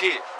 kid.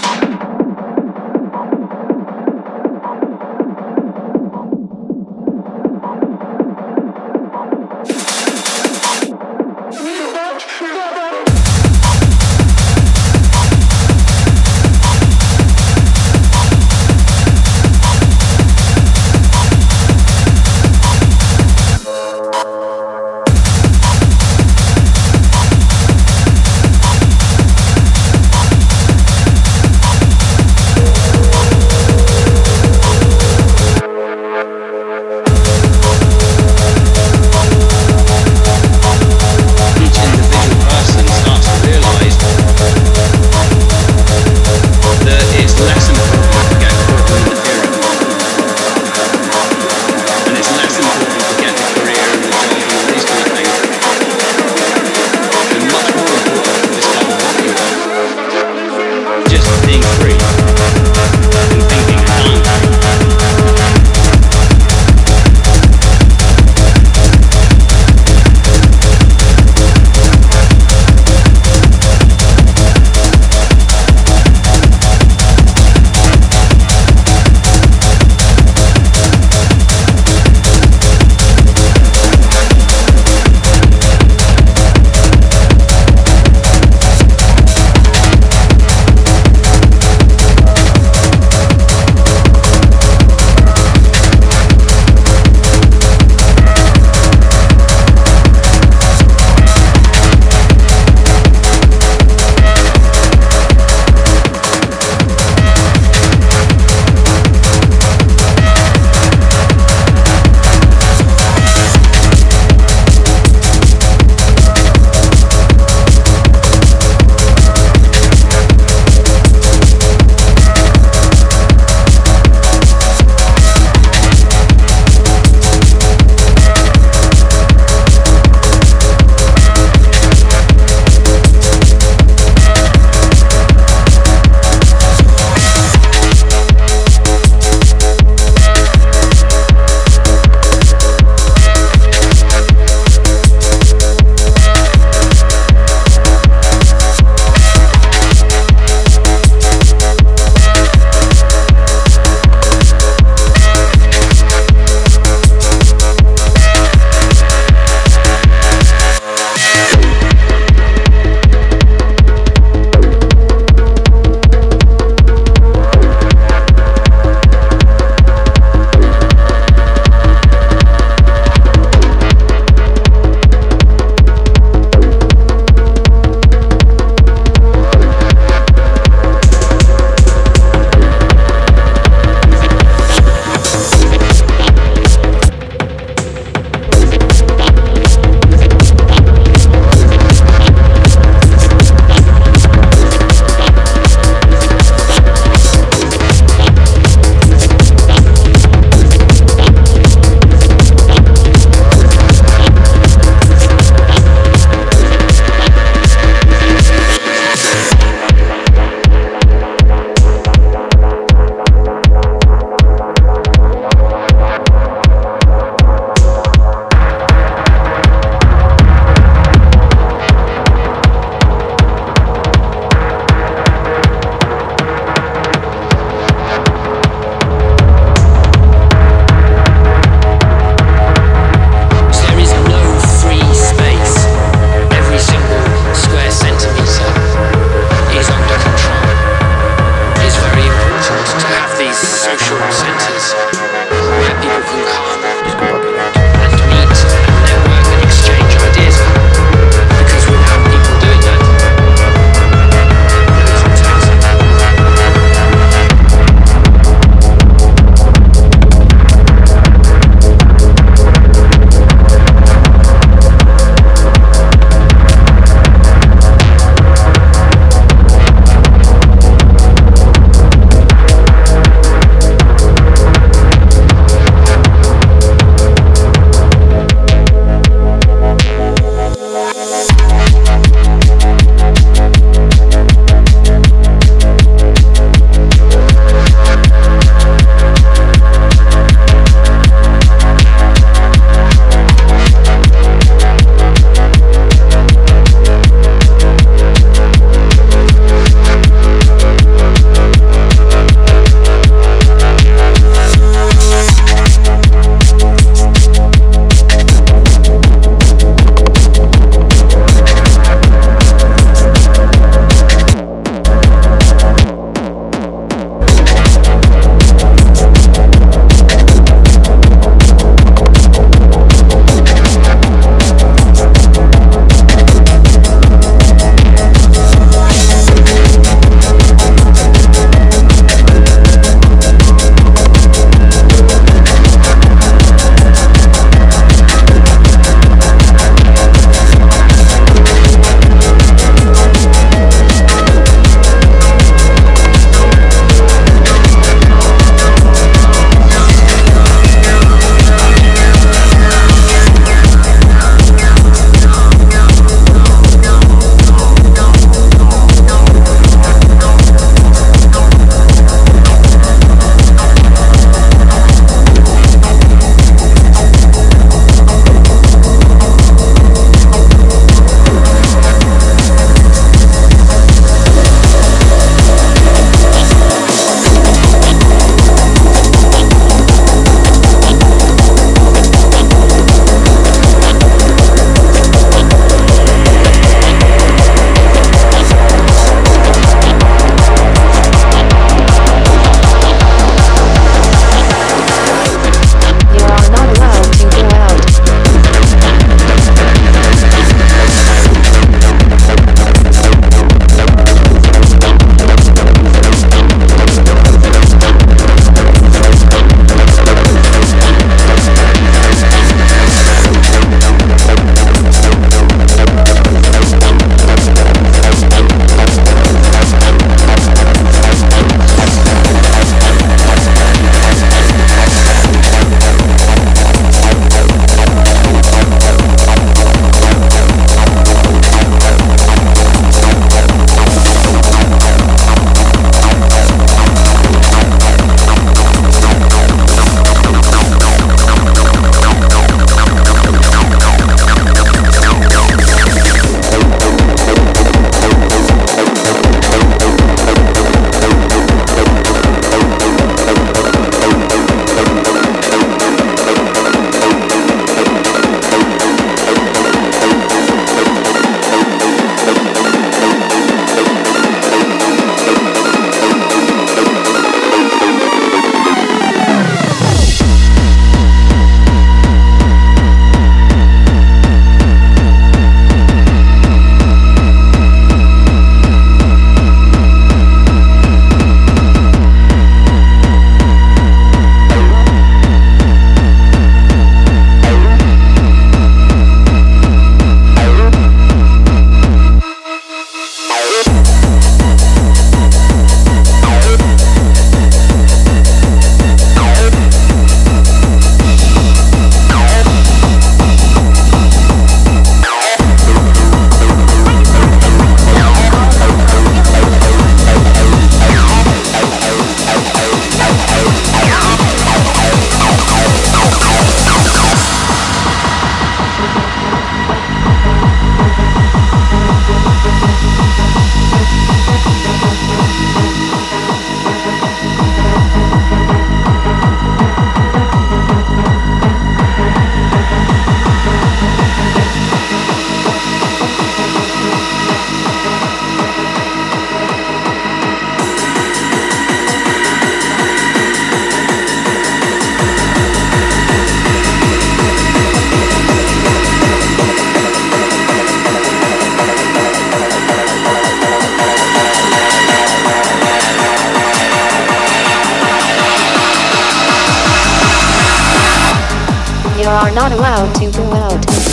are not allowed to go out.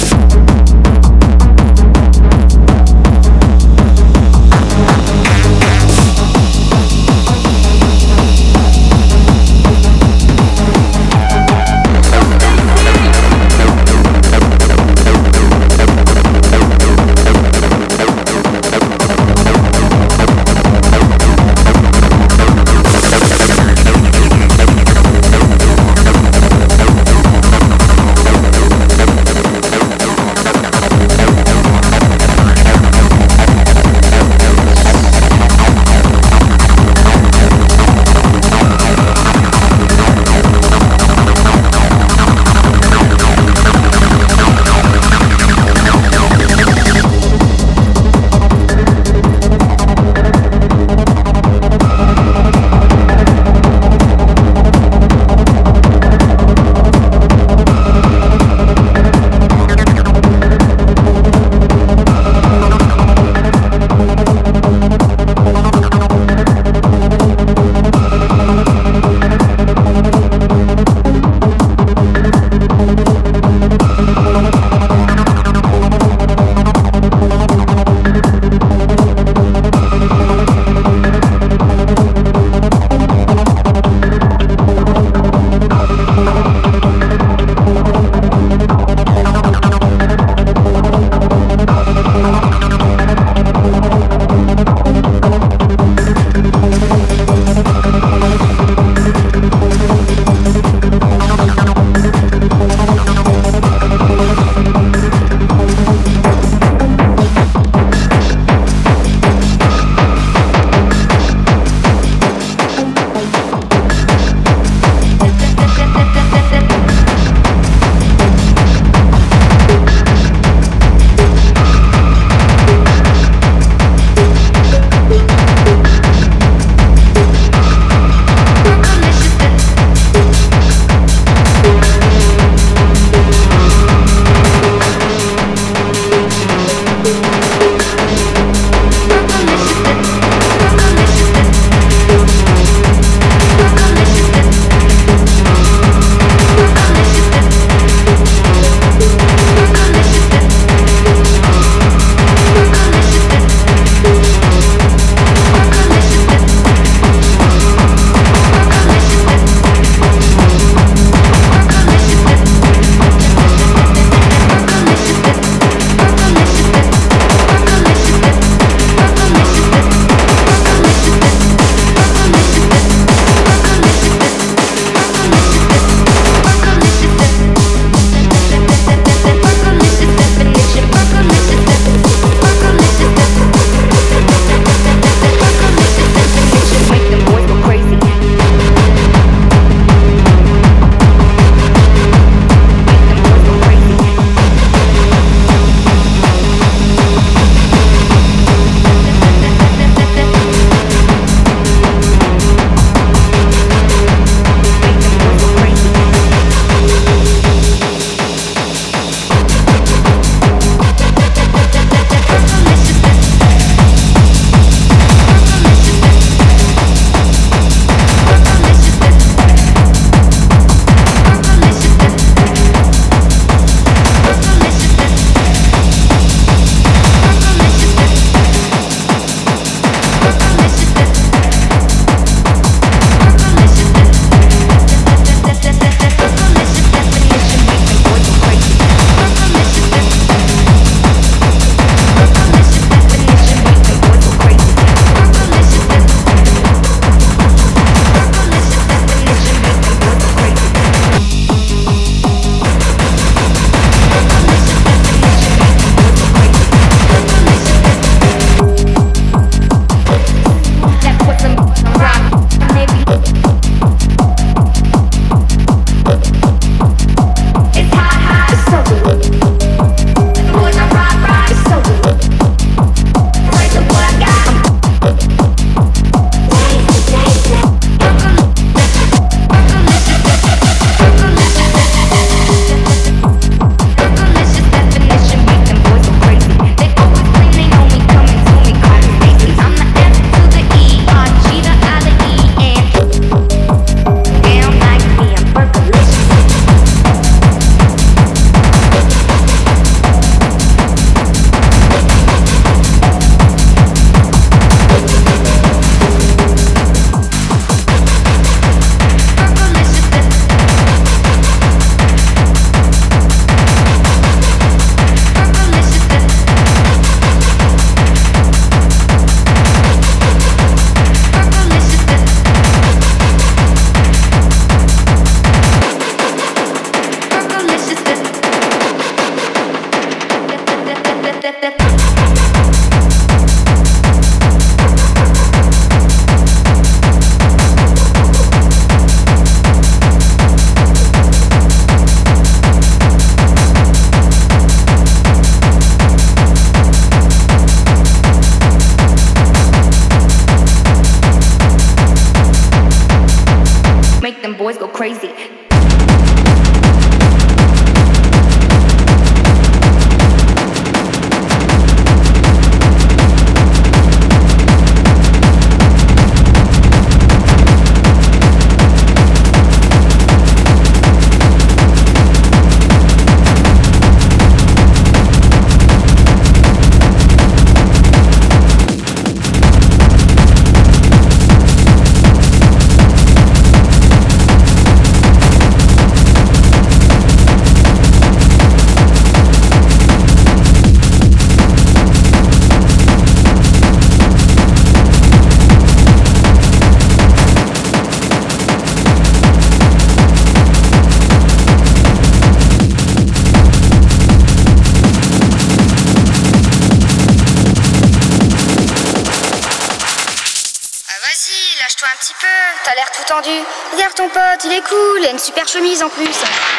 chemise en plus.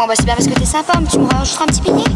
Bon, bah c'est bien parce que t'es sympa, mais tu me rajouteras un petit billet